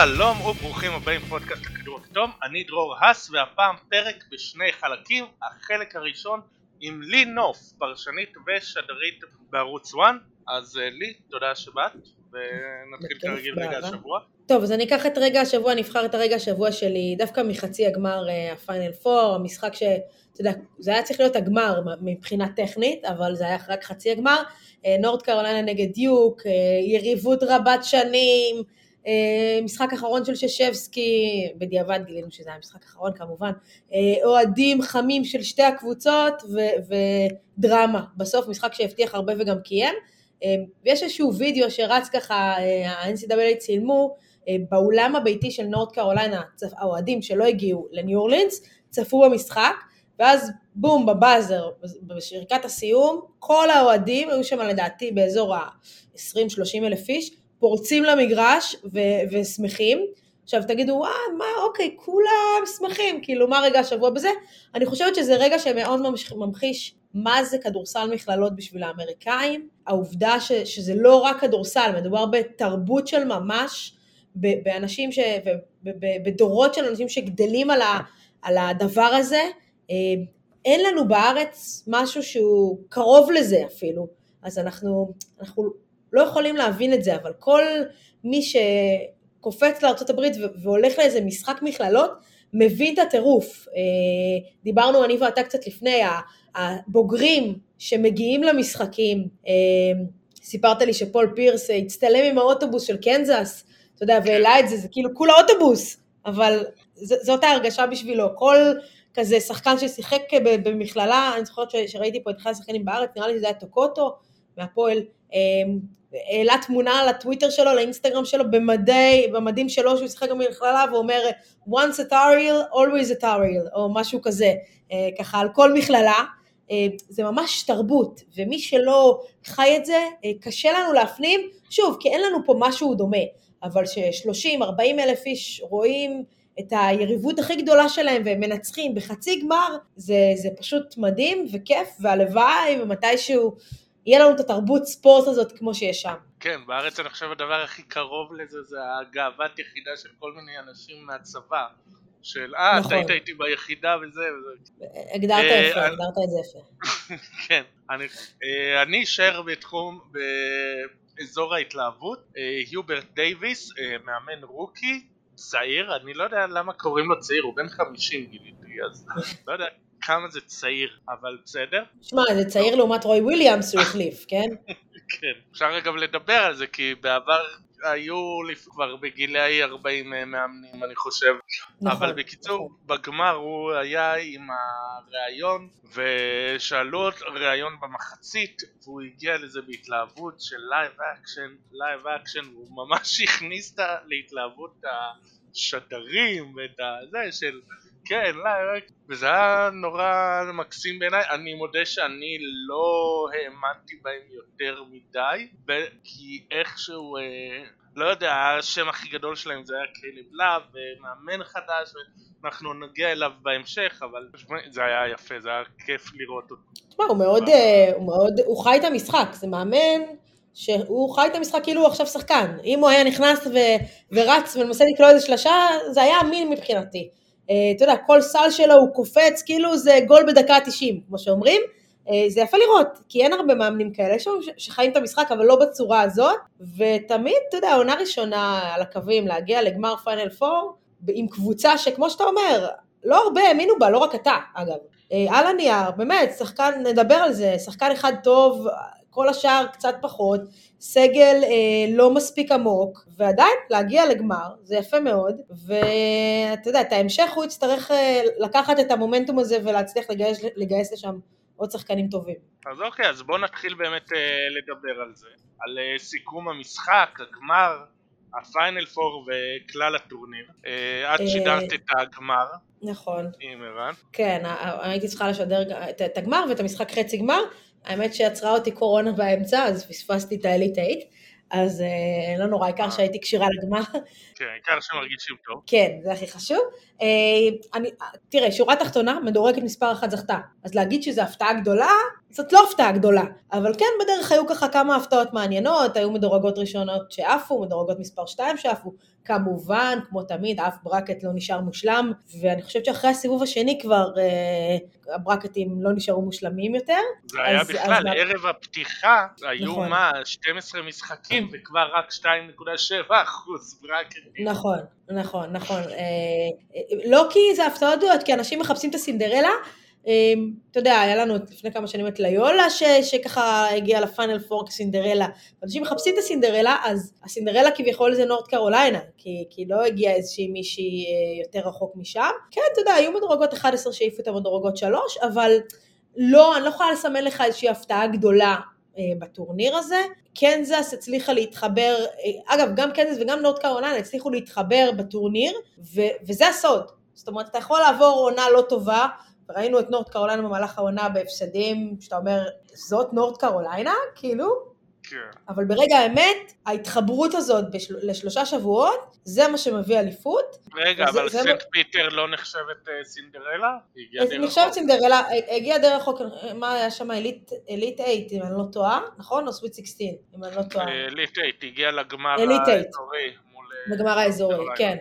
שלום וברוכים הבאים לפודקאסט הכדור הכתום, אני דרור האס והפעם פרק בשני חלקים, החלק הראשון עם לי נוף, פרשנית ושדרית בערוץ 1, אז uh, לי, תודה שבאת, ונתחיל כרגיל רגע השבוע. טוב, אז אני אקח את רגע השבוע, אני אבחר את הרגע השבוע שלי. דווקא מחצי הגמר הפיינל uh, 4, המשחק ש... אתה יודע, זה היה צריך להיות הגמר מבחינה טכנית, אבל זה היה רק חצי הגמר. נורד קרוליינה נגד דיוק, יריבות רבת שנים, אה, משחק אחרון של ששבסקי, בדיעבד גילינו שזה היה משחק אחרון כמובן, אה, אוהדים חמים של שתי הקבוצות ו- ודרמה, בסוף משחק שהבטיח הרבה וגם קיים, אה, ויש איזשהו וידאו שרץ ככה, ה-NCAA צילמו, באולם הביתי של נורד קרוליינה, האוהדים שלא הגיעו לניו אורלינס, צפו במשחק, ואז בום, בבאזר, בשריקת הסיום, כל האוהדים, היו שם לדעתי באזור ה-20-30 אלף איש, פורצים למגרש ו- ושמחים. עכשיו תגידו, וואה, מה, אוקיי, כולם שמחים, כאילו, מה רגע השבוע בזה? אני חושבת שזה רגע שמאוד ממחיש מה זה כדורסל מכללות בשביל האמריקאים, העובדה ש, שזה לא רק כדורסל, מדובר בתרבות של ממש, באנשים, ש, בדורות של אנשים שגדלים על, ה, על הדבר הזה. אה, אין לנו בארץ משהו שהוא קרוב לזה אפילו, אז אנחנו, אנחנו לא יכולים להבין את זה, אבל כל מי שקופץ לארה"ב והולך לאיזה משחק מכללות, מבין את הטירוף. אה, דיברנו אני ואתה קצת לפני, הבוגרים שמגיעים למשחקים, אה, סיפרת לי שפול פירס הצטלם עם האוטובוס של קנזס, אתה יודע, והעלה את זה, זה כאילו כולה אוטובוס, אבל זאת ההרגשה בשבילו. כל כזה שחקן ששיחק במכללה, אני זוכרת שראיתי פה את אחד השחקנים בארץ, נראה לי שזה היה טוקוטו מהפועל, אה, העלה תמונה על הטוויטר שלו, לאינסטגרם שלו, במדי, במדים שלו, שהוא שיחק במכללה, ואומר once a tariel, always a tariel, או משהו כזה, אה, ככה על כל מכללה. אה, זה ממש תרבות, ומי שלא חי את זה, אה, קשה לנו להפנים, שוב, כי אין לנו פה משהו דומה, אבל ש-30-40 אלף איש רואים את היריבות הכי גדולה שלהם והם מנצחים בחצי גמר, זה, זה פשוט מדהים וכיף, והלוואי ומתישהו יהיה לנו את התרבות ספורט הזאת כמו שיש שם. כן, בארץ אני חושב הדבר הכי קרוב לזה זה הגאוות יחידה של כל מיני אנשים מהצבא. של אה, נכון. אתה היית איתי ביחידה וזה וזה. הגדרת אה, יפה, הגדרת את זה יפה. כן, אה, אני אשאר בתחום, באזור ההתלהבות, אה, היוברט דייוויס, מאמן rookie, צעיר, אני לא יודע למה קוראים לו צעיר, הוא בן 50 גיליתי, אז לא יודע כמה זה צעיר, אבל בסדר. שמע, זה צעיר לעומת רוי וויליאמס שהוא החליף, כן? כן. אפשר גם לדבר על זה, כי בעבר היו כבר בגילי 40 אה, מאמנים, אני חושב. נכון. אבל בקיצור, נכון. בגמר הוא היה עם הראיון, ושאלו אותו ראיון במחצית, והוא הגיע לזה בהתלהבות של live action, live action, והוא ממש הכניס להתלהבות השדרים ואת הזה של... כן, לא, וזה היה נורא מקסים בעיניי, אני מודה שאני לא האמנתי בהם יותר מדי, כי איכשהו, אה, לא יודע, השם הכי גדול שלהם זה היה קייליב לאב, מאמן חדש, ואנחנו נגיע אליו בהמשך, אבל זה היה יפה, זה היה כיף לראות אותו. תשמע, הוא מאוד, אה, הוא מאוד, הוא חי את המשחק, זה מאמן שהוא חי את המשחק כאילו הוא עכשיו שחקן. אם הוא היה נכנס ו, ורץ ומנסה לקלוע איזה שלושה, זה היה אמין מבחינתי. אה, אתה יודע, כל סל שלו הוא קופץ, כאילו זה גול בדקה 90, כמו שאומרים. אה, זה יפה לראות, כי אין הרבה מאמנים כאלה, יש שחיים את המשחק, אבל לא בצורה הזאת, ותמיד, אתה יודע, עונה ראשונה על הקווים, להגיע לגמר פיינל 4, עם קבוצה שכמו שאתה אומר, לא הרבה האמינו בה, לא רק אתה, אגב. אה, על הנייר, באמת, שחקן, נדבר על זה, שחקן אחד טוב, כל השאר קצת פחות, סגל אה, לא מספיק עמוק, ועדיין להגיע לגמר, זה יפה מאוד, ואתה יודע, את ההמשך הוא יצטרך אה, לקחת את המומנטום הזה ולהצליח לגייס, לגייס לשם עוד שחקנים טובים. אז אוקיי, אז בואו נתחיל באמת אה, לדבר על זה, על אה, סיכום המשחק, הגמר, הפיינל פור וכלל הטורניר. אה, את אה, שידרת את הגמר. נכון. עם ערן. כן, הייתי צריכה לשדר את הגמר ואת המשחק חצי גמר. האמת שעצרה אותי קורונה באמצע, אז פספסתי את האליט 8, אז אה, לא נורא, העיקר שהייתי כשירה לגמר. כן, העיקר שמרגישים טוב. כן, זה הכי חשוב. אני, תראה, שורה תחתונה, מדורגת מספר אחת זכתה. אז להגיד שזו הפתעה גדולה, זאת לא הפתעה גדולה. אבל כן, בדרך היו ככה כמה הפתעות מעניינות, היו מדורגות ראשונות שעפו, מדורגות מספר שתיים שעפו. כמובן, כמו תמיד, אף ברקט לא נשאר מושלם, ואני חושבת שאחרי הסיבוב השני כבר אה, הברקטים לא נשארו מושלמים יותר. זה אז, היה בכלל, אז... ערב הפתיחה, היו נכון. מה, 12 משחקים וכבר רק 2.7 אחוז ברקטים. נכון, נכון, נכון. אה, אה, לא כי זה הפתעות גדולות, כי אנשים מחפשים את הסינדרלה, אמ, אתה יודע, היה לנו לפני כמה שנים את ליולה ש, שככה הגיעה לפאנל פור כסינדרלה. אנשים מחפשים את הסינדרלה, אז הסינדרלה כביכול זה נורד קרוליינה, כי, כי לא הגיעה איזושהי מישהי אה, יותר רחוק משם. כן, אתה יודע, היו מדורגות 11 שהעיפו את המדורגות 3, אבל לא, אני לא יכולה לסמן לך איזושהי הפתעה גדולה אה, בטורניר הזה. קנזס הצליחה להתחבר, אה, אגב, גם קנזס וגם נורד קרוליינה הצליחו להתחבר בטורניר, ו, וזה הסוד. זאת אומרת, אתה יכול לעבור עונה לא טובה, ראינו את נורד קרוליינה במהלך העונה בהפסדים, שאתה אומר, זאת נורד קרוליינה? כאילו? אבל ברגע האמת, ההתחברות הזאת בשל... לשלושה שבועות, זה מה שמביא אליפות. רגע, אבל זה... סנט פיטר לא נחשבת אה, סינדרלה? נחשבת סינדרלה, הגיעה דרך חוק, מה היה שם, אליט, אליט 8, אם אני לא טועה, נכון? או סוויט 16, אם אני לא טועה. אליט 8, הגיעה לגמר האזורי. לגמר האזורי, כן.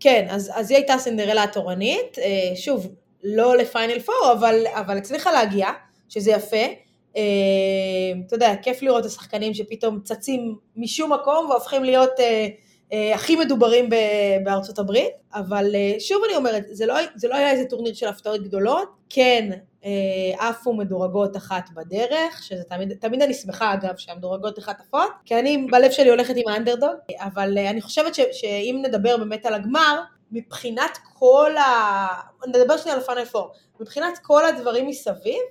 כן, אז, אז היא הייתה סינדרלה התורנית, שוב, לא לפיינל פור, אבל, אבל הצליחה להגיע, שזה יפה. אה, אתה יודע, כיף לראות את השחקנים שפתאום צצים משום מקום והופכים להיות אה, אה, הכי מדוברים בארצות הברית, אבל שוב אני אומרת, זה לא, זה לא היה איזה טורניר של הפתעות גדולות, כן, עפו מדורגות אחת בדרך, שזה תמיד, תמיד אני שמחה אגב שהמדורגות אחת עפות, כי אני בלב שלי הולכת עם האנדרדוג, אבל אני חושבת ש, שאם נדבר באמת על הגמר, מבחינת כל ה... נדבר שנייה על הפאנל פור. מבחינת כל הדברים מסביב,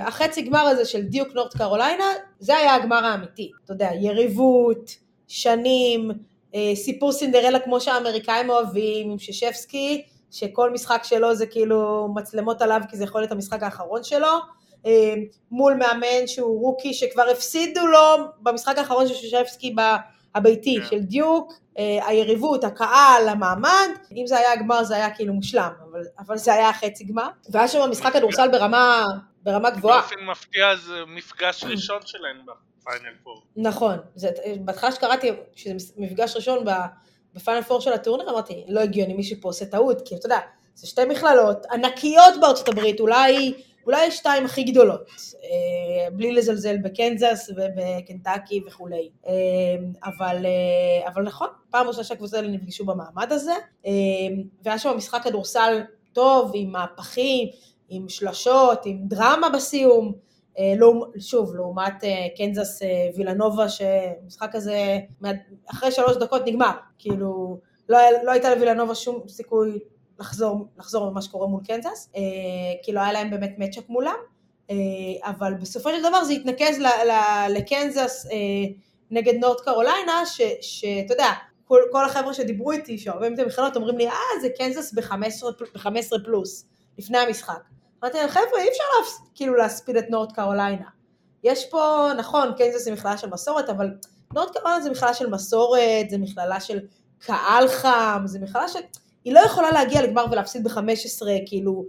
החצי גמר הזה של דיוק נורד קרוליינה, זה היה הגמר האמיתי. אתה יודע, יריבות, שנים, אה, סיפור סינדרלה כמו שהאמריקאים אוהבים, עם ששפסקי, שכל משחק שלו זה כאילו מצלמות עליו כי זה יכול להיות המשחק האחרון שלו, אה, מול מאמן שהוא רוקי שכבר הפסידו לו במשחק האחרון של ששפסקי הביתי yeah. כן. של דיוק, אה, היריבות, הקהל, המעמד, אם זה היה הגמר זה היה כאילו מושלם, אבל, אבל זה היה חצי גמר, והיה שם משחק כדורסל ברמה, ברמה גבוהה. באופן מפתיע זה מפגש ראשון שלהם בפיינל פור. נכון, בהתחלה שקראתי שזה מפגש ראשון בפיינל פור של הטורניר, אמרתי, לא הגיוני מישהו פה עושה טעות, כי אתה יודע, זה שתי מכללות ענקיות בארצות הברית, אולי אולי שתיים הכי גדולות, אה, בלי לזלזל בקנזס ובקנטקי וכולי. אה, אבל, אה, אבל נכון, פעם ראשונה שהקבוצות האלה נפגשו במעמד הזה, והיה שם משחק כדורסל טוב, עם מהפכים, עם שלשות, עם דרמה בסיום. שוב, לעומת קנזס וילנובה, שמשחק הזה אחרי שלוש דקות נגמר, כאילו לא, לא הייתה לווילנובה שום סיכוי לחזור, לחזור ממה שקורה מול קנזס, אה, כי לא היה להם באמת מצ'אפ מולם, אה, אבל בסופו של דבר זה התנקז לקנזס אה, נגד נורד קרוליינה, שאתה יודע, כל, כל החבר'ה שדיברו איתי, שאוהבים את המכללות, אומרים לי, אה, זה קנזס ב-15 פלוס, לפני המשחק. אמרתי להם, חבר'ה, אי אפשר להפס, כאילו להספיד את נורד קרוליינה. יש פה, נכון, קנזס זה מכללה של מסורת, אבל נורד קרוליינה זה מכללה של מסורת, זה מכללה של קהל חם, זה מכללה של... היא לא יכולה להגיע לגמר ולהפסיד ב-15 כאילו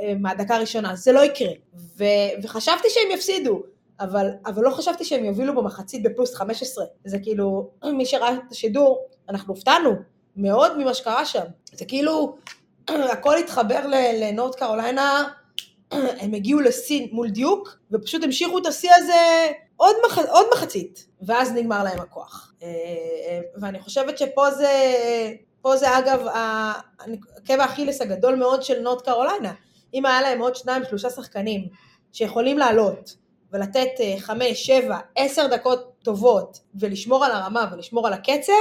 אה, מהדקה הראשונה, זה לא יקרה. ו- וחשבתי שהם יפסידו, אבל, אבל לא חשבתי שהם יובילו במחצית בפלוס 15. זה כאילו, מי שראה את השידור, אנחנו הופתענו מאוד ממה שקרה שם. זה כאילו, הכל התחבר לנורד קרוליינה, הם הגיעו לשיא מול דיוק, ופשוט המשיכו את השיא הזה עוד, מח... עוד מחצית, ואז נגמר להם הכוח. אה, אה, ואני חושבת שפה זה, פה זה אגב עקב האכילס הגדול מאוד של נורד קרוליינה. אם היה להם עוד שניים, שלושה שחקנים שיכולים לעלות ולתת אה, חמש, שבע, עשר דקות טובות ולשמור על הרמה ולשמור על הקצב,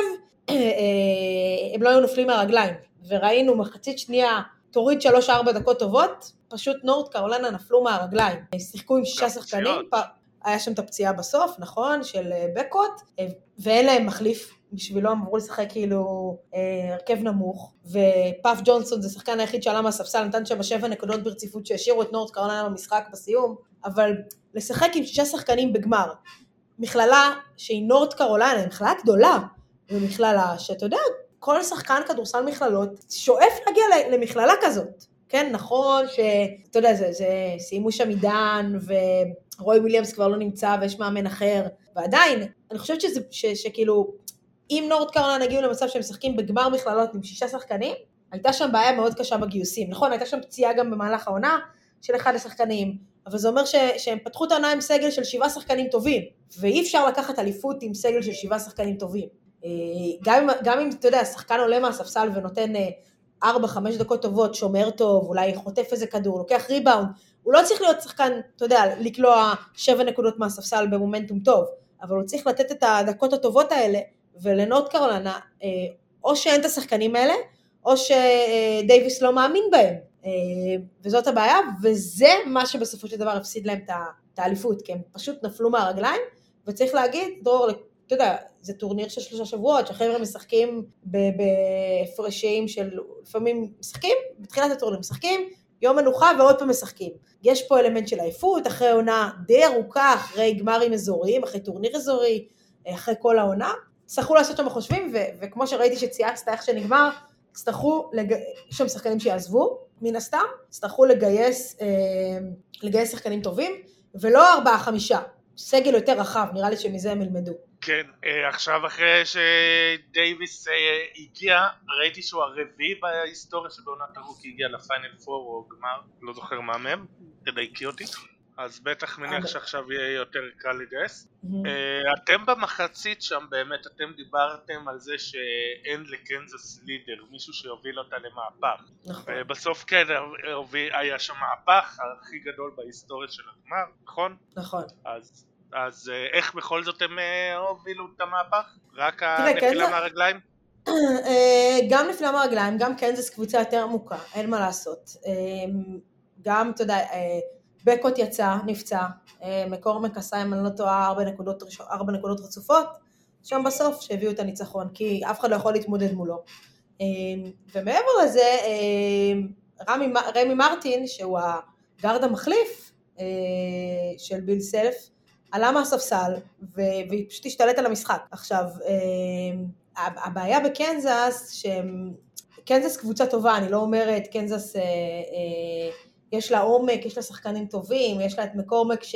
הם לא היו נופלים מהרגליים. וראינו מחצית שנייה, תוריד שלוש-ארבע דקות טובות, פשוט נורד קרוליינה נפלו מהרגליים. שיחקו עם שישה שחקנים, היה שם את הפציעה בסוף, נכון, של אה, בקוט, ואין להם מחליף בשבילו הם אמרו לשחק כאילו אה, הרכב נמוך, ופאף ג'ונסון זה השחקן היחיד שעלה מהספסל, נתן שם שבע נקודות ברציפות שהשאירו את נורד קרוליינה במשחק בסיום, אבל לשחק עם שישה שחקנים בגמר, מכללה שהיא נורד קרוליינה, היא מכללה גדולה, זו מכללה שאתה יודע, כל שחקן כדורסל מכללות שואף להגיע למכללה כזאת. כן, נכון שאתה יודע, זה, זה סיימו שם עידן, ורוי וויליאמס כבר לא נמצא ויש מאמן אחר, ועדיין, אני חושבת שזה, ש, שכאילו, אם נורד קרולן הגיעו למצב שהם משחקים בגמר מכללות עם שישה שחקנים, הייתה שם בעיה מאוד קשה בגיוסים. נכון, הייתה שם פציעה גם במהלך העונה של אחד השחקנים, אבל זה אומר ש, שהם פתחו את העונה עם סגל של שבעה שחקנים טובים, ואי אפשר לקחת אליפות עם סגל של שבעה שחקנים טובים. אה, גם גם אם, אתה יודע, שחקן עולה מהספסל ונותן אה, ארבע, חמש דקות טובות, שומר טוב, אולי חוטף איזה כדור, לוקח ריבאונד, הוא לא צריך להיות שחקן, אתה יודע, לקלוע שבע נקודות מהספסל במומנטום טוב, אבל הוא צריך לתת את הדקות הטובות האלה, ולנורד קרולנה, אה, או שאין את השחקנים האלה, או שדייוויס לא מאמין בהם. אה, וזאת הבעיה, וזה מה שבסופו של דבר הפסיד להם את האליפות, כי הם פשוט נפלו מהרגליים, וצריך להגיד, דרור, אתה יודע, זה טורניר של שלושה שבועות, שהחבר'ה משחקים בהפרשים של, לפעמים משחקים, בתחילת הטורניר משחקים, יום מנוחה ועוד פעם משחקים. יש פה אלמנט של עייפות, אחרי עונה די ארוכה, אחרי גמרים אזוריים, אחרי טורניר אזורי, אחרי כל העונה. יצטרכו לעשות שם חושבים, וכמו שראיתי שצייצת איך שנגמר, יצטרכו, לג... יש שם שחקנים שיעזבו, מן הסתם, יצטרכו לגייס, אה, לגייס שחקנים טובים, ולא ארבעה חמישה, סגל יותר רחב, נראה לי שמזה הם ילמדו. כן, אה, עכשיו אחרי שדייוויס אה, הגיע, ראיתי שהוא הרביעי בהיסטוריה שבעונת הרוקי הגיע לפיינל פור או גמר, לא זוכר מה מהם, תדייקי אותי. אז בטח מניח שעכשיו יהיה יותר קל לגייס. אה, אתם במחצית שם באמת, אתם דיברתם על זה שאין לקנזס לידר, מישהו שיוביל אותה למהפך. נכון. בסוף כן, היה שם מהפך הכי גדול בהיסטוריה של הגמר, נכון? נכון. אז אז אה, איך בכל זאת הם אה, הובילו את המהפך? רק הנפילה מהרגליים? גם נפילה מהרגליים, גם קנזס קבוצה יותר עמוקה, אין מה לעשות. גם, אתה יודע, בקוט יצא, נפצע, אה, מקור מקסה, אם אני לא טועה, ארבע נקודות, ארבע נקודות רצופות, שם בסוף שהביאו את הניצחון, כי אף אחד לא יכול להתמודד מולו. אה, ומעבר לזה, אה, רמי, רמי מרטין, שהוא הגארד המחליף של ביל סלף, עלה מהספסל ופשוט השתלט על המשחק. עכשיו, הבעיה בקנזס, שקנזס קבוצה טובה, אני לא אומרת קנזס יש לה עומק, יש לה שחקנים טובים, יש לה את מקורמק ש,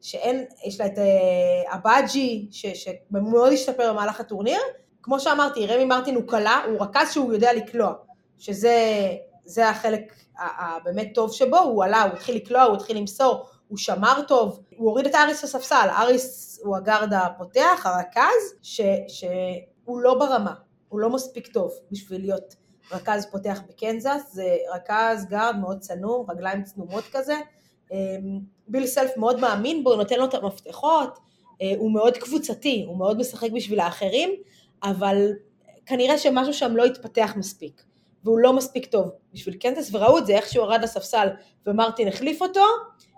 שאין, יש לה את אה, אבאג'י, שמאוד השתפר במהלך הטורניר. כמו שאמרתי, רמי מרטין הוא קלה, הוא רכז שהוא יודע לקלוע, שזה החלק הבאמת טוב שבו, הוא עלה, הוא התחיל לקלוע, הוא התחיל למסור, הוא שמר טוב, הוא הוריד את אריס לספסל, אריס הוא הגארד הפותח, הרכז, ש, שהוא לא ברמה, הוא לא מספיק טוב בשביל להיות רכז פותח בקנזס, זה רכז גארד מאוד צנום, רגליים צנומות כזה. אמ, ביל סלף מאוד מאמין בו, הוא נותן לו את המפתחות, אה, הוא מאוד קבוצתי, הוא מאוד משחק בשביל האחרים, אבל כנראה שמשהו שם לא התפתח מספיק, והוא לא מספיק טוב בשביל קנזס, וראו את זה, איך שהוא ירד לספסל ומרטין החליף אותו, אה,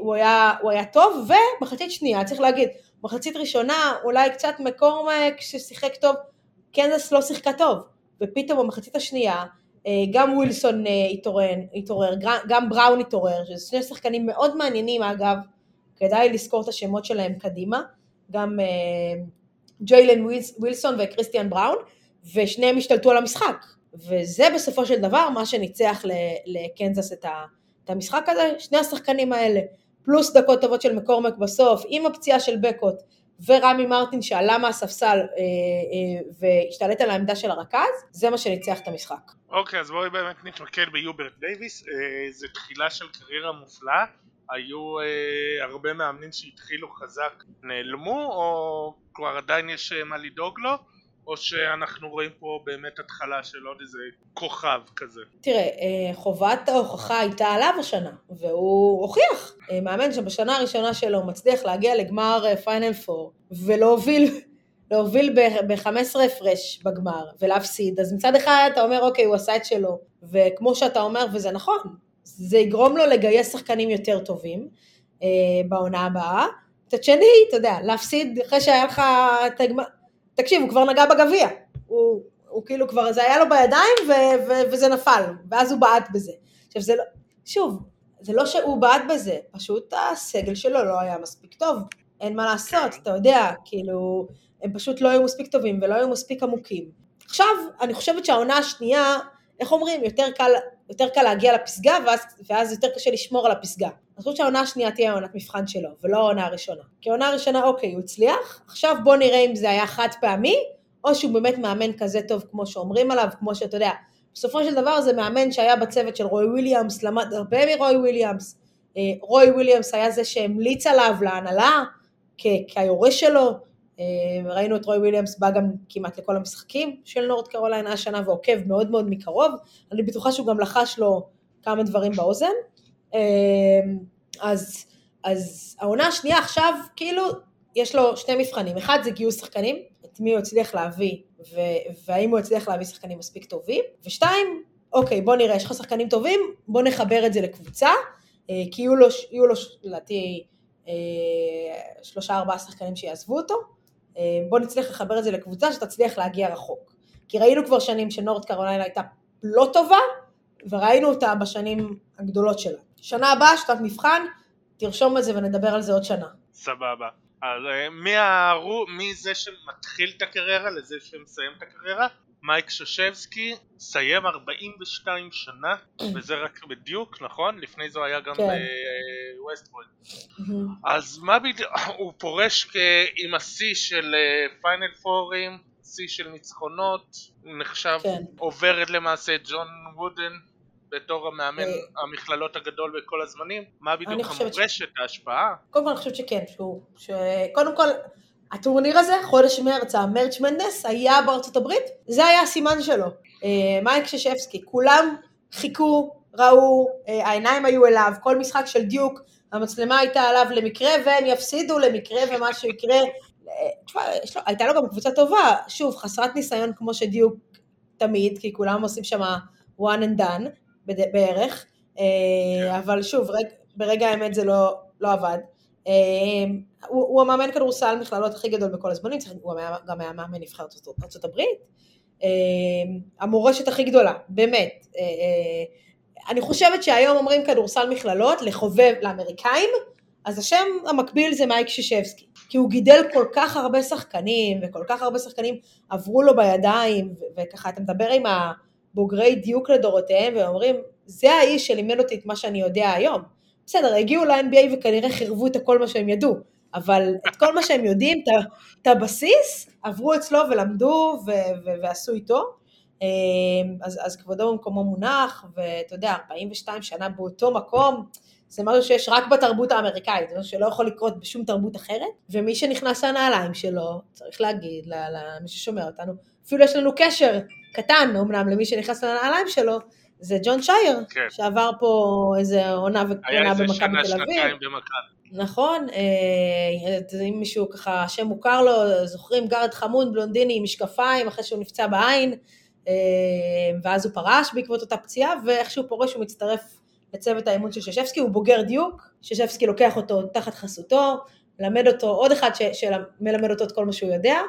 הוא היה, הוא היה טוב, ומחצית שנייה, צריך להגיד, מחצית ראשונה אולי קצת מקורמק ששיחק טוב, קנזס לא שיחקה טוב, ופתאום במחצית השנייה אה, גם ווילסון אה, התעורר, התעורר גם בראון התעורר, שזה שני שחקנים מאוד מעניינים אגב, כדאי לזכור את השמות שלהם קדימה, גם אה, ג'יילן ווילסון וקריסטיאן בראון, ושניהם השתלטו על המשחק, וזה בסופו של דבר מה שניצח לקנזס את המשחק הזה, שני השחקנים האלה, פלוס דקות טובות של מקורמק בסוף, עם הפציעה של בקוט, ורמי מרטין שעלה מהספסל אה, אה, והשתלט על העמדה של הרכז, זה מה שניצח את המשחק. אוקיי, אז בואי באמת נתמקד ביוברט דייוויס, אה, זו תחילה של קריירה מופלאה, היו אה, הרבה מאמנים שהתחילו חזק נעלמו, או כבר עדיין יש אה, מה לדאוג לו? או שאנחנו רואים פה באמת התחלה של עוד איזה כוכב כזה? תראה, אה, חובת ההוכחה הייתה עליו השנה, והוא הוכיח. אה, מאמן שבשנה הראשונה שלו מצליח להגיע לגמר פיינל אה, פור, ולהוביל להוביל ב-15 הפרש בגמר ולהפסיד, אז מצד אחד אתה אומר אוקיי הוא עשה את שלו, וכמו שאתה אומר וזה נכון, זה יגרום לו לגייס שחקנים יותר טובים אה, בעונה הבאה, מצד שני, אתה יודע, להפסיד אחרי שהיה לך את הגמר, תקשיב, הוא כבר נגע בגביע. הוא, הוא כאילו כבר, זה היה לו בידיים ו, ו, וזה נפל, ואז הוא בעט בזה. עכשיו זה לא, שוב, זה לא שהוא בעט בזה, פשוט הסגל שלו לא היה מספיק טוב, אין מה לעשות, אתה יודע, כאילו, הם פשוט לא היו מספיק טובים ולא היו מספיק עמוקים. עכשיו, אני חושבת שהעונה השנייה, איך אומרים, יותר קל, יותר קל להגיע לפסגה, ואז, ואז יותר קשה לשמור על הפסגה. אני חושבת שהעונה השנייה תהיה עונת מבחן שלו, ולא העונה הראשונה. כי העונה הראשונה, אוקיי, הוא הצליח, עכשיו בוא נראה אם זה היה חד פעמי, או שהוא באמת מאמן כזה טוב כמו שאומרים עליו, כמו שאתה יודע, בסופו של דבר זה מאמן שהיה בצוות של רוי וויליאמס, למד הרבה מרוי וויליאמס. אה, רוי וויליאמס היה זה שהמליץ עליו להנהלה כיורש שלו. אה, ראינו את רוי וויליאמס בא גם כמעט לכל המשחקים של נורד קרוליינה השנה ועוקב מאוד מאוד מקרוב. אני בטוחה שהוא גם לחש לו כמה דברים באוזן. אה, אז, אז העונה השנייה עכשיו, כאילו, יש לו שני מבחנים. אחד זה גיוס שחקנים, את מי הוא הצליח להביא, ו- והאם הוא הצליח להביא שחקנים מספיק טובים. ושתיים, אוקיי, בוא נראה, יש לך שחקנים טובים, בוא נחבר את זה לקבוצה, אה, כי יהיו לו, לדעתי, שלושה ארבעה שחקנים שיעזבו אותו. אה, בוא נצליח לחבר את זה לקבוצה שתצליח להגיע רחוק. כי ראינו כבר שנים שנורד קרוליינה הייתה לא טובה, וראינו אותה בשנים הגדולות שלה. שנה הבאה, שנת מבחן, תרשום את זה ונדבר על זה עוד שנה. סבבה. אז אה, מהרו, מזה שמתחיל את הקריירה לזה שמסיים את הקריירה, מייק שושבסקי סיים 42 שנה, וזה רק בדיוק, נכון? לפני זה היה גם כן. בווסט פוינט. אז מה בדיוק, הוא פורש עם השיא של פיינל פורים, שיא של ניצחונות, נחשב, כן. עוברת למעשה ג'ון וודן בתור המאמן אה, המכללות הגדול בכל הזמנים, מה בדיוק המורשת, ההשפעה? קודם כל אני חושבת שכן, שהוא, שקודם כל, הטורניר הזה, חודש מרץ, המרץ' מנדס, היה בארצות הברית, זה היה הסימן שלו. אה, מייק ששפסקי, כולם חיכו, ראו, אה, העיניים היו אליו, כל משחק של דיוק, המצלמה הייתה עליו למקרה והם יפסידו למקרה ומשהו יקרה. אה, תשמע, לו- הייתה לו גם קבוצה טובה, שוב, חסרת ניסיון כמו שדיוק תמיד, כי כולם עושים שם one and done בערך, אבל שוב, רג, ברגע האמת זה לא, לא עבד. אה, הוא, הוא המאמן כדורסל מכללות הכי גדול בכל הזמנים, הוא גם היה מאמן נבחרת הברית. אה, המורשת הכי גדולה, באמת. אה, אה, אני חושבת שהיום אומרים כדורסל מכללות לחובב לאמריקאים, אז השם המקביל זה מייק שישבסקי, כי הוא גידל כל כך הרבה שחקנים, וכל כך הרבה שחקנים עברו לו בידיים, וככה אתה מדבר עם הבוגרי דיוק לדורותיהם, ואומרים, זה האיש שלימד אותי את מה שאני יודע היום. בסדר, הגיעו ל-NBA וכנראה חירבו את הכל מה שהם ידעו, אבל את כל מה שהם יודעים, את הבסיס, עברו אצלו ולמדו ו- ו- ועשו איתו. אה, אז, אז כבודו במקומו מונח, ואתה יודע, 42 שנה באותו מקום, זה משהו שיש רק בתרבות האמריקאית, זה משהו שלא יכול לקרות בשום תרבות אחרת, ומי שנכנס לנעליים שלו, צריך להגיד למי ששומע אותנו, אפילו יש לנו קשר קטן אמנם למי שנכנס לנעליים שלו, זה ג'ון שייר, כן. שעבר פה איזה עונה היה איזה במכבי שנה, תל אביב. שנתיים במכבי. נכון, אה, אם מישהו ככה, שם מוכר לו, זוכרים גארד חמוד, בלונדיני עם משקפיים, אחרי שהוא נפצע בעין, אה, ואז הוא פרש בעקבות אותה פציעה, ואיך שהוא פורש הוא מצטרף לצוות האימון של ששבסקי, הוא בוגר דיוק, ששבסקי לוקח אותו תחת חסותו, מלמד אותו, עוד אחד שמלמד אותו את כל מה שהוא יודע,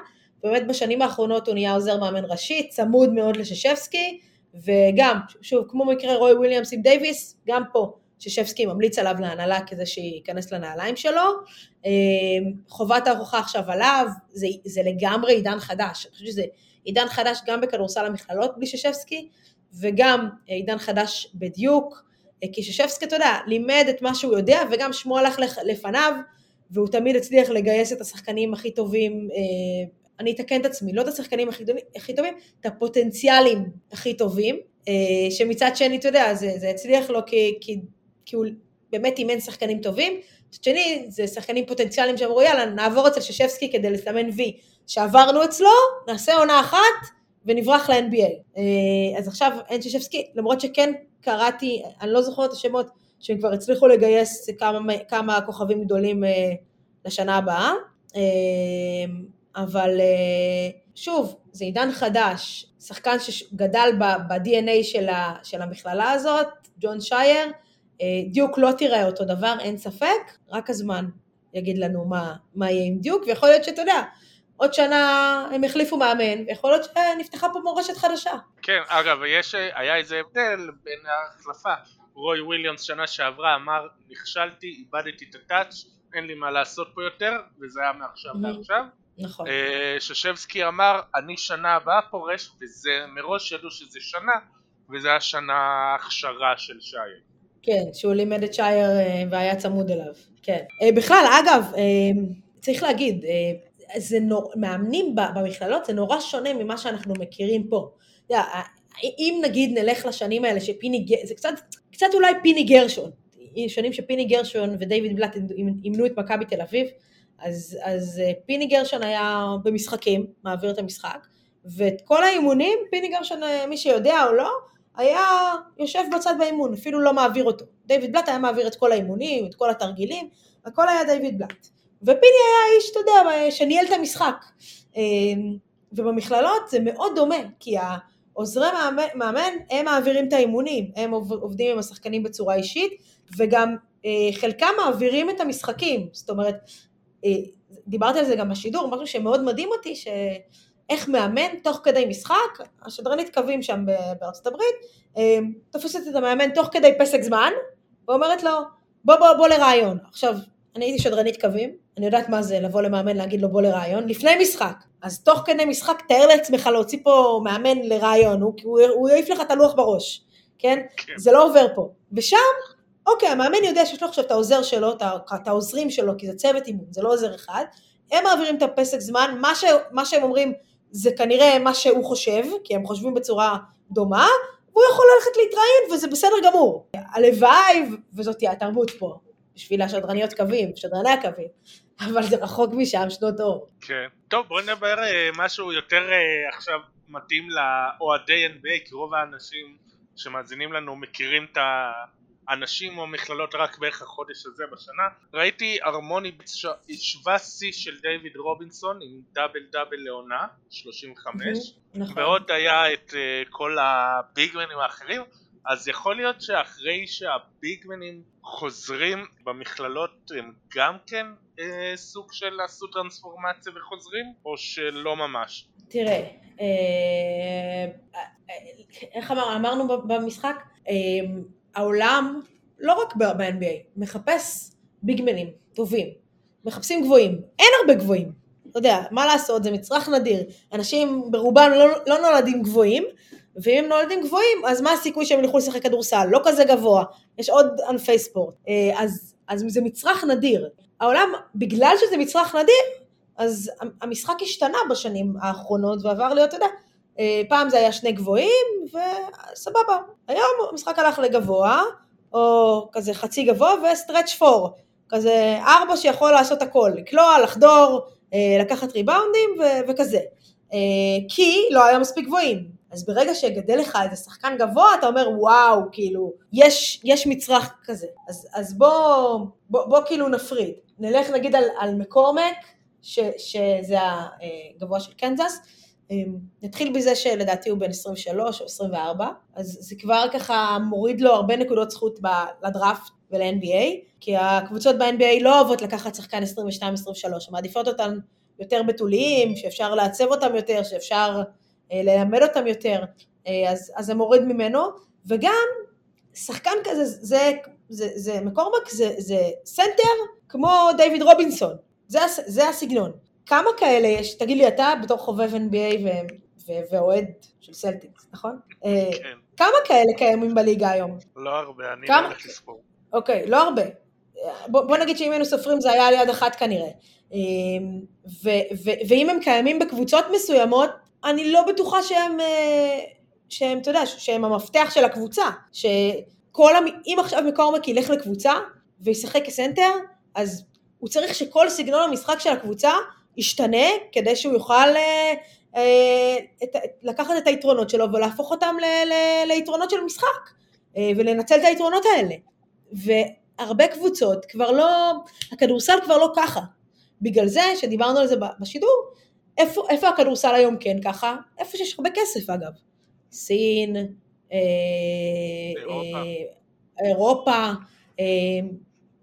באמת בשנים האחרונות הוא נהיה עוזר מאמן ראשי, צמוד מאוד לששבסקי, וגם, שוב, כמו מקרה רוי וויליאמס עם דייוויס, גם פה ששבסקי ממליץ עליו להנהלה כדי שייכנס לנעליים שלו. אה, חובת ההוכחה עכשיו עליו, זה, זה לגמרי עידן חדש. אני חושבת שזה עידן חדש גם בכדורסל המכללות בלי ששבסקי, וגם אה, עידן חדש בדיוק, אה, כי ששבסקי, אתה יודע, לימד את מה שהוא יודע, וגם שמו הלך לפ- לפניו, והוא תמיד הצליח לגייס את השחקנים הכי טובים, אני אתקן את עצמי, לא את השחקנים הכי טובים, הכי טובים את הפוטנציאלים הכי טובים, אה, שמצד שני, אתה יודע, זה, זה הצליח לו כי, כי, כי הוא באמת אימן שחקנים טובים, מצד שני, זה שחקנים פוטנציאליים שאמרו, יאללה, נעבור אצל ששבסקי כדי לסמן וי. שעברנו אצלו, נעשה עונה אחת ונברח ל-NBA. אה, אז עכשיו אין ששבסקי, למרות שכן קראתי, אני לא זוכרת את השמות, שהם כבר הצליחו לגייס כמה, כמה כוכבים גדולים אה, לשנה הבאה. אבל אה, שוב, זה עידן חדש, שחקן שגדל ב-DNA של, ה, של המכללה הזאת, ג'ון שייר, אה, דיוק לא תראה אותו דבר, אין ספק, רק הזמן יגיד לנו מה, מה יהיה עם דיוק, ויכול להיות שאתה יודע, עוד שנה הם החליפו מאמן, ויכול להיות שנפתחה פה מורשת חדשה. כן, אגב, יש, היה איזה הבדל בין ההחלפה. רוי וויליאמס שנה שעברה אמר, נכשלתי, איבדתי את הטאץ', אין לי מה לעשות פה יותר, וזה היה מעכשיו. לעכשיו. נכון. אה, שושבסקי אמר, אני שנה הבאה פורש, וזה מראש ידעו שזה שנה, וזה השנה ההכשרה של שייר. כן, שהוא לימד את שייר אה, והיה צמוד אליו, כן. אה, בכלל, אגב, צריך להגיד, זה נור... מאמנים במכללות זה נורא שונה ממה שאנחנו מכירים פה. אם נגיד נלך לשנים האלה שפיני, זה קצת, קצת אולי פיני גרשון, שנים שפיני גרשון ודייוויד בלאט אימנו את מכבי תל אביב, אז, אז אה, פיני גרשון היה במשחקים, מעביר את המשחק, ואת כל האימונים, פיני גרשון, אה, מי שיודע או לא, היה יושב בצד באימון, אפילו לא מעביר אותו. דיוויד בלאט היה מעביר את כל האימונים, את כל התרגילים, הכל היה דיוויד בלאט. ופיני היה איש, אתה יודע, שניהל את המשחק. אה, ובמכללות זה מאוד דומה, כי העוזרי מאמן, הם מעבירים את האימונים, הם עובדים עם השחקנים בצורה אישית, וגם חלקם מעבירים את המשחקים. זאת אומרת, דיברתי על זה גם בשידור, משהו שמאוד מדהים אותי, שאיך מאמן תוך כדי משחק, השדרנית קווים שם בארצות הברית, אה, תופסת את המאמן תוך כדי פסק זמן, ואומרת לו, בוא בוא בוא לרעיון. עכשיו, אני הייתי שדרנית קווים, אני יודעת מה זה לבוא למאמן להגיד לו בוא לרעיון, לפני משחק. אז תוך כדי משחק, תאר לעצמך להוציא פה מאמן לרעיון, הוא, הוא, הוא יעיף לך את הלוח בראש, כן? כן? זה לא עובר פה. ושם אוקיי, המאמן יודע שיש לו עכשיו את העוזר שלו, את העוזרים שלו, כי זה צוות אימון, זה לא עוזר אחד, הם מעבירים את הפסק זמן, מה, ש, מה שהם אומרים זה כנראה מה שהוא חושב, כי הם חושבים בצורה דומה, והוא יכול ללכת להתראיין וזה בסדר גמור. הלוואי, וזאת תהיה התרבות פה, בשביל השדרניות קווים, שדרני הקווים, אבל זה רחוק משם שנות אור. כן. טוב, בואי נדבר אה, משהו יותר אה, עכשיו מתאים לאוהדי NBA, כי רוב האנשים שמאזינים לנו מכירים את ה... אנשים או מכללות רק בערך החודש הזה בשנה ראיטי ארמוני השווה שיא של דיוויד רובינסון עם דאבל דאבל לעונה 35 נכון. ועוד היה את uh, כל הביגמנים האחרים אז יכול להיות שאחרי שהביגמנים חוזרים במכללות הם גם כן אה, סוג של עשו טרנספורמציה וחוזרים או שלא ממש? תראה, אה, אה, אה איך אמר, אמרנו במשחק, אה, העולם, לא רק ב-NBA, מחפש ביגמנים טובים, מחפשים גבוהים, אין הרבה גבוהים, אתה יודע, מה לעשות, זה מצרך נדיר, אנשים ברובם לא, לא נולדים גבוהים, ואם הם נולדים גבוהים, אז מה הסיכוי שהם ילכו לשחק כדורסל? לא כזה גבוה, יש עוד ענפי ספורט, אה, אז, אז זה מצרך נדיר. העולם, בגלל שזה מצרך נדיר, אז המשחק השתנה בשנים האחרונות ועבר להיות, אתה יודע, פעם זה היה שני גבוהים, וסבבה. היום המשחק הלך לגבוה, או כזה חצי גבוה, וסטרץ' פור. כזה ארבע שיכול לעשות הכל, לקלוע, לחדור, אה, לקחת ריבאונדים ו- וכזה. אה, כי לא היה מספיק גבוהים. אז ברגע שגדל לך איזה שחקן גבוה, אתה אומר וואו, כאילו, יש, יש מצרך כזה. אז, אז בוא, בוא, בוא כאילו נפריד. נלך נגיד על, על מקורמק, ש, שזה הגבוה של קנזס, נתחיל בזה שלדעתי הוא בן 23 או 24, אז זה כבר ככה מוריד לו הרבה נקודות זכות לדראפט ול-NBA, כי הקבוצות ב-NBA לא אוהבות לקחת שחקן 22-23, הן מעדיפות אותן יותר בתוליים, שאפשר לעצב אותם יותר, שאפשר אה, ללמד אותם יותר, אה, אז, אז זה מוריד ממנו, וגם שחקן כזה, זה, זה, זה מקורמק, זה, זה סנטר כמו דיוויד רובינסון, זה, זה הסגנון. כמה כאלה יש, תגיד לי אתה בתור חובב NBA ואוהד של סלטיקס, נכון? אה, כן. כמה כאלה קיימים בליגה היום? לא הרבה, אני לא הולך לספור. אוקיי, לא הרבה. בוא, בוא נגיד שאם היינו סופרים זה היה על יד אחת כנראה. אה, ו, ו, ואם הם קיימים בקבוצות מסוימות, אני לא בטוחה שהם, אה, שהם, אתה יודע, שהם המפתח של הקבוצה. שכל, המ... אם עכשיו מקורמק ילך לקבוצה וישחק כסנטר, אז הוא צריך שכל סגנון המשחק של הקבוצה ישתנה כדי שהוא יוכל אה, אה, את, לקחת את היתרונות שלו ולהפוך אותם ל, ל, ליתרונות של משחק אה, ולנצל את היתרונות האלה. והרבה קבוצות כבר לא, הכדורסל כבר לא ככה. בגלל זה שדיברנו על זה בשידור, איפה, איפה הכדורסל היום כן ככה? איפה שיש הרבה כסף אגב. סין, אירופה, אה, אירופה אה,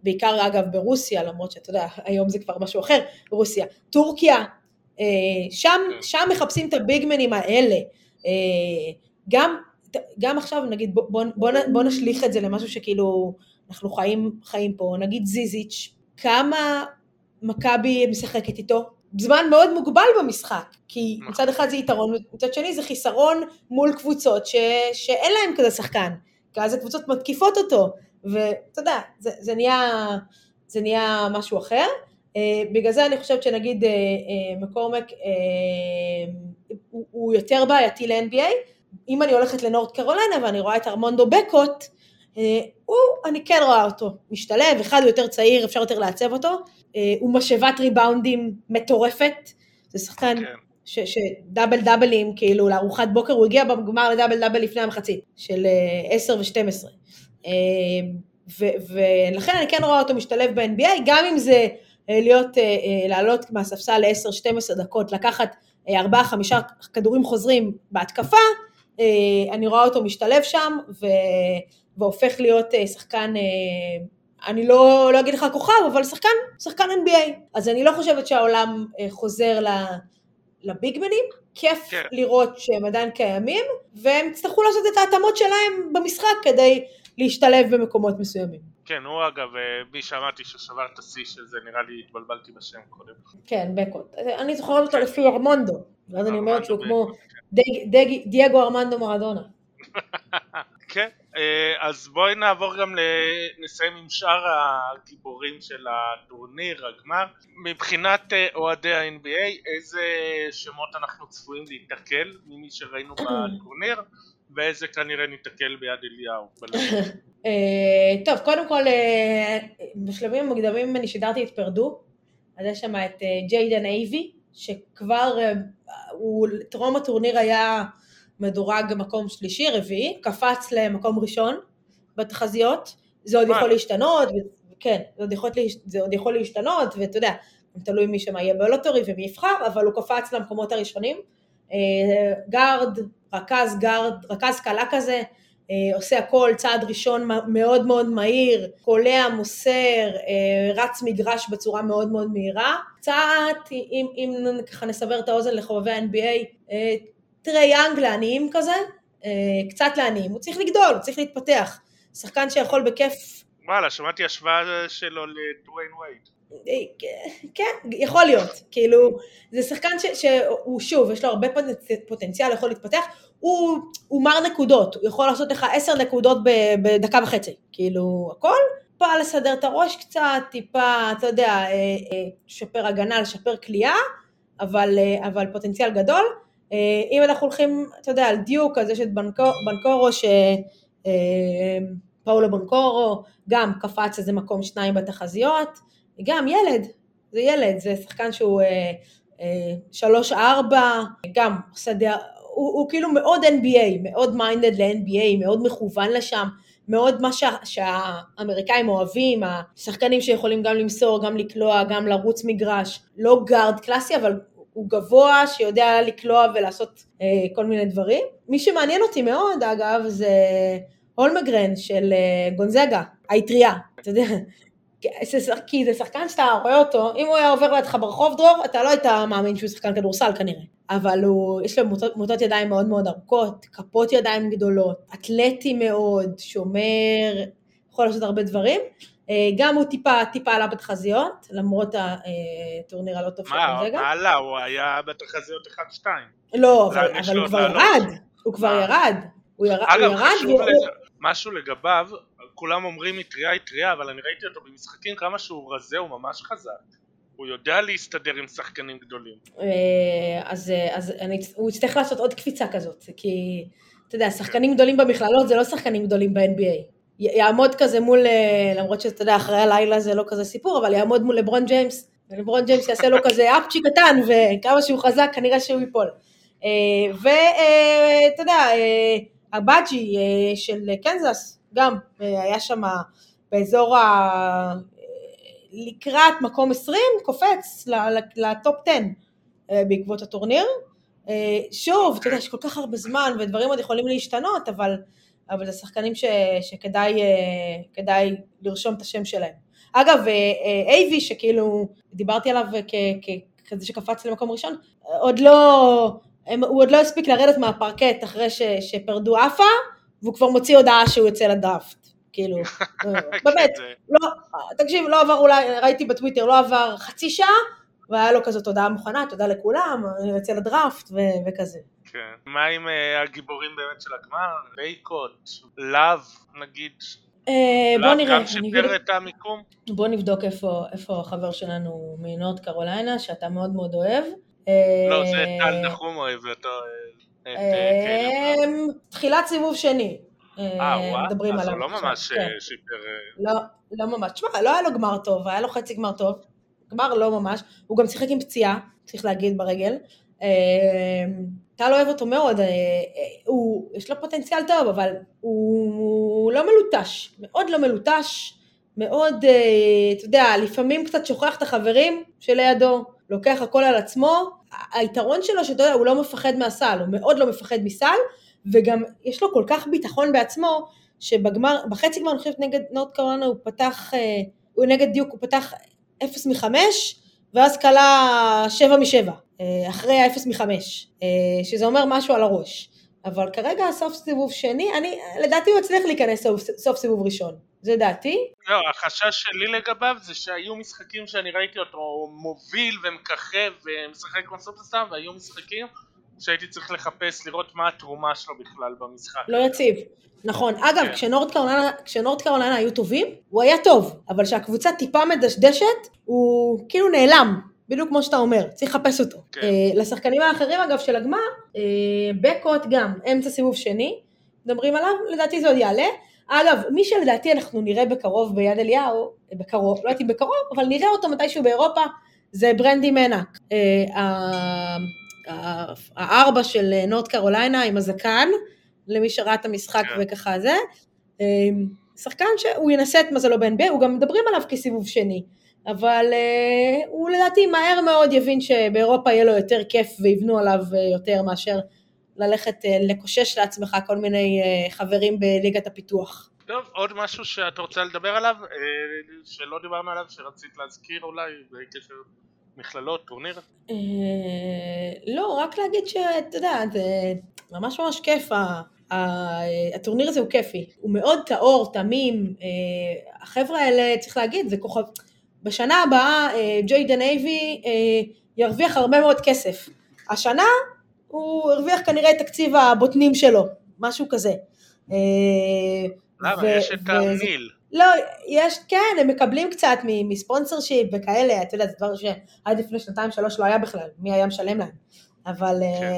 בעיקר אגב ברוסיה, למרות שאתה יודע, היום זה כבר משהו אחר, ברוסיה, טורקיה, אה, שם, כן. שם מחפשים את הביגמנים האלה. אה, גם, גם עכשיו נגיד בוא, בוא, בוא, בוא נשליך את זה למשהו שכאילו אנחנו חיים, חיים פה, נגיד זיזיץ', כמה מכבי משחקת איתו? זמן מאוד מוגבל במשחק, כי נכון. מצד אחד זה יתרון, מצד שני זה חיסרון מול קבוצות ש, שאין להם כזה שחקן, כי אז הקבוצות מתקיפות אותו, ואתה יודע, זה, זה, נהיה, זה נהיה משהו אחר. Uh, בגלל זה אני חושבת שנגיד uh, uh, מקורמק uh, הוא, הוא יותר בעייתי ל-NBA. אם אני הולכת לנורד קרוליינה ואני רואה את ארמונדו בקוט, uh, הוא, אני כן רואה אותו משתלב, אחד הוא יותר צעיר, אפשר יותר לעצב אותו, uh, הוא משאבת ריבאונדים מטורפת, זה שחקן כן. ש, שדאבל דאבלים, כאילו לארוחת בוקר, הוא הגיע בגמר לדאבל דאבל לפני המחצית, של uh, 10 ו-12. Uh, ולכן אני כן רואה אותו משתלב ב-NBA, גם אם זה אה, להיות, אה, אה, לעלות מהספסל ל-10-12 דקות, לקחת 4-5 כדורים חוזרים בהתקפה, אני רואה אותו משתלב שם ו... והופך להיות שחקן, אני לא, לא אגיד לך כוכב, אבל שחקן, שחקן NBA. אז אני לא חושבת שהעולם חוזר לביגמנים, כיף כן. לראות שהם עדיין קיימים, והם יצטרכו לעשות את ההתאמות שלהם במשחק כדי להשתלב במקומות מסוימים. כן, הוא אגב, אה, מי שאמרתי ששבר את השיא של זה, נראה לי התבלבלתי בשם קודם. כן, בקוט. אני זוכרת אותו לפי ארמונדו, ואז אני אומרת שהוא כמו דייגו ארמנדו מרדונה. כן, אה, אז בואי נעבור גם, נסיים עם שאר הגיבורים של הטורניר, הגמר. מבחינת אה, אוהדי ה-NBA, איזה שמות אנחנו צפויים להתקל ממי שראינו בטורניר? ואיזה כנראה ניתקל ביד אליהו. אה, טוב, קודם כל, אה, בשלבים המוקדמים אני שידרתי את פרדו, אז יש שם את אה, ג'יידן אייבי, שכבר, הוא טרום הטורניר היה מדורג מקום שלישי, רביעי, קפץ למקום ראשון בתחזיות, זה עוד יכול להשתנות, כן, זה עוד יכול, זה עוד יכול להשתנות, ואתה יודע, תלוי מי שמה יהיה ב lottery ומי יבחר, אבל הוא קפץ למקומות הראשונים. guard, רכז guard, רכז קלע כזה, אה, עושה הכל, צעד ראשון מאוד מאוד מהיר, קולע, מוסר, אה, רץ מגרש בצורה מאוד מאוד מהירה. קצת, אם, אם ככה נשבר את האוזן לחובבי ה-NBA, אה, טרי יאנג לעניים כזה, קצת לעניים, הוא צריך לגדול, הוא צריך להתפתח. שחקן שיכול בכיף... וואלה, שמעתי השוואה שלו לדוויין וייד. כן, יכול להיות, כאילו, זה שחקן ש, שהוא שוב, יש לו הרבה פוטנציאל, יכול להתפתח, הוא, הוא מר נקודות, הוא יכול לעשות לך עשר נקודות בדקה וחצי, כאילו, הכל, טיפה לסדר את הראש קצת, טיפה, אתה יודע, לשפר אה, אה, הגנה, לשפר כליאה, אבל, אה, אבל פוטנציאל גדול. אם אנחנו הולכים, אתה יודע, על דיוק, אז יש את בנקור, בנקורו, ש... פאולו בנקורו, גם קפץ איזה מקום שניים בתחזיות, גם ילד, זה ילד, זה שחקן שהוא אה, אה, שלוש-ארבע, גם שדה, הוא, הוא כאילו מאוד NBA, מאוד מיינדד ל-NBA, מאוד מכוון לשם, מאוד מה שה, שהאמריקאים אוהבים, השחקנים שיכולים גם למסור, גם לקלוע, גם לרוץ מגרש, לא גארד קלאסי, אבל הוא גבוה, שיודע לקלוע ולעשות אה, כל מיני דברים. מי שמעניין אותי מאוד, אגב, זה הולמגרן של אה, גונזגה, האטריה, אתה יודע, כי זה שחקן שאתה רואה אותו, אם הוא היה עובר לידך ברחוב דרור, אתה לא היית מאמין שהוא שחקן כדורסל כנראה. אבל הוא, יש לו מוטות, מוטות ידיים מאוד מאוד ארוכות, כפות ידיים גדולות, אתלטי מאוד, שומר, יכול לעשות הרבה דברים. אה, גם הוא טיפה, טיפה עלה בתחזיות, למרות הטורניר הלא טוב של רגע. מה עלה? הוא היה בתחזיות 1-2. לא, אבל, אבל הוא כבר ירד, הוא כבר ירד. הוא ירד, אגב, חשוב משהו לגביו, כולם אומרים מטריה היא טריה, אבל אני ראיתי אותו במשחקים כמה שהוא רזה, הוא ממש חזק. הוא יודע להסתדר עם שחקנים גדולים. אה, אז, אה, אז אני, הוא יצטרך לעשות עוד קפיצה כזאת, כי אתה יודע, שחקנים גדולים במכללות זה לא שחקנים גדולים ב-NBA. יעמוד כזה מול, אה, למרות שאתה יודע, אחרי הלילה זה לא כזה סיפור, אבל יעמוד מול לברון ג'יימס, ולברון ג'יימס יעשה לו כזה אפצ'י קטן, וכמה שהוא חזק כנראה שהוא ייפול. ואתה יודע, אגבאג'י של קנזס, גם אה, היה שם באזור ה... לקראת מקום 20, קופץ ל top 10 אה, בעקבות הטורניר. אה, שוב, אתה יודע, יש כל כך הרבה זמן ודברים עוד יכולים להשתנות, אבל, אבל זה שחקנים ש, שכדאי לרשום את השם שלהם. אגב, אייבי, שכאילו דיברתי עליו ככזה שקפץ למקום ראשון, עוד לא, הוא עוד לא הספיק לרדת מהפרקט אחרי ש, שפרדו עפה, והוא כבר מוציא הודעה שהוא יוצא לדראפט. כאילו, באמת, לא, תקשיב, לא עבר אולי, ראיתי בטוויטר, לא עבר חצי שעה, והיה לו כזאת הודעה מוכנה, תודה לכולם, אני יוצא לדראפט ו- וכזה. כן. מה עם uh, הגיבורים באמת של הגמר? בייקוט, לאב נגיד? Uh, בוא נראה. גם שיפר את המיקום? בוא נבדוק איפה, איפה החבר שלנו מנורד קרוליינה, שאתה מאוד מאוד אוהב. לא, זה טל נחום אוהב אותו. תחילת סיבוב שני. אה, וואו, אז הוא לא ממש כן. שיפר... לא, לא ממש. תשמע, לא היה לו גמר טוב, היה לו חצי גמר טוב. גמר לא ממש. הוא גם שיחק עם פציעה, צריך להגיד, ברגל. טל אוהב אותו מאוד, הוא, יש לו פוטנציאל טוב, אבל הוא לא מלוטש, מאוד לא מלוטש, מאוד, אתה יודע, לפעמים קצת שוכח את החברים שלידו, לוקח הכל על עצמו. היתרון שלו, שאתה יודע, הוא לא מפחד מהסל, הוא מאוד לא מפחד מסל, וגם יש לו כל כך ביטחון בעצמו, שבגמר, בחצי גמר, אני חושבת נגד נורד קרולנה הוא פתח, הוא נגד דיוק, הוא פתח 0 מ-5, ואז כלה 7 מ-7, אחרי ה-0 מ-5, שזה אומר משהו על הראש. אבל כרגע סוף סיבוב שני, אני, לדעתי הוא הצליח להיכנס סוף, סוף סיבוב ראשון. זה דעתי. לא, החשש שלי לגביו זה שהיו משחקים שאני ראיתי אותו מוביל ומככב ומשחק סופרסטאר והיו משחקים שהייתי צריך לחפש לראות מה התרומה שלו בכלל במשחק. לא יציב. נכון. אגב, כן. כשנורד קרוליינה, כשנורד קרוליינה היו טובים, הוא היה טוב, אבל כשהקבוצה טיפה מדשדשת, הוא כאילו נעלם, בדיוק כמו שאתה אומר, צריך לחפש אותו. כן. Uh, לשחקנים האחרים אגב של הגמר, uh, בקוט גם, אמצע סיבוב שני, מדברים עליו, לדעתי זה עוד יעלה. אגב, מי שלדעתי אנחנו נראה בקרוב ביד אליהו, בקרוב, לא אם בקרוב, אבל נראה אותו מתישהו באירופה, זה ברנדי מנק. Uh, הארבע של נורד קרוליינה עם הזקן, למי שראה את המשחק. כן. וככה זה. שחקן שהוא ינסה את מזלו ב-NBA, הוא גם מדברים עליו כסיבוב שני. אבל uh, הוא לדעתי מהר מאוד יבין שבאירופה יהיה לו יותר כיף ויבנו עליו יותר מאשר ללכת uh, לקושש לעצמך כל מיני uh, חברים בליגת הפיתוח. טוב, עוד משהו שאת רוצה לדבר עליו, uh, שלא דיברנו עליו, שרצית להזכיר אולי בקשר מכללות, טורניר? לא, רק להגיד שאתה יודע, זה ממש ממש כיף, הטורניר הזה הוא כיפי, הוא מאוד טהור, תמים, החבר'ה האלה, צריך להגיד, זה כוכב... בשנה הבאה אה, ג'יידן אייבי אה, ירוויח הרבה מאוד כסף. השנה הוא הרוויח כנראה את תקציב הבוטנים שלו, משהו כזה. אה, למה? יש את הניל. לא, יש, כן, הם מקבלים קצת מספונסר שיפ וכאלה, אתה יודע, זה דבר שעד לפני שנתיים שלוש לא היה בכלל, מי היה משלם להם. אבל, כן.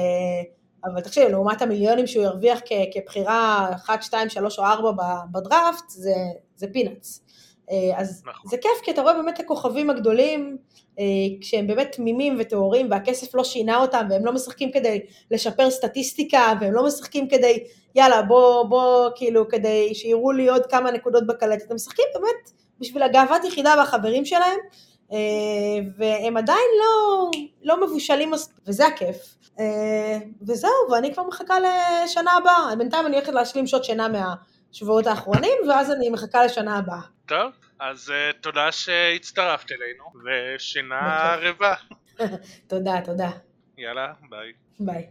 אבל תקשיב, לעומת המיליונים שהוא ירוויח כבחירה 1, 2, 3 או 4 בדראפט, זה, זה פינאץ. אה, אז נכון. זה כיף, כי אתה רואה באמת את הכוכבים הגדולים, אה, כשהם באמת תמימים וטהורים, והכסף לא שינה אותם, והם לא משחקים כדי לשפר סטטיסטיקה, והם לא משחקים כדי, יאללה, בוא, בוא, כאילו, כדי שיראו לי עוד כמה נקודות בקלטת, הם משחקים באמת בשביל הגאוות יחידה והחברים שלהם, אה, והם עדיין לא, לא מבושלים מספיק, וזה הכיף. וזהו, ואני כבר מחכה לשנה הבאה, בינתיים אני הולכת להשלים שעות שינה מהשבועות האחרונים, ואז אני מחכה לשנה הבאה. טוב, אז uh, תודה שהצטרפת אלינו, ושינה רבה. תודה, תודה. יאללה, ביי. ביי.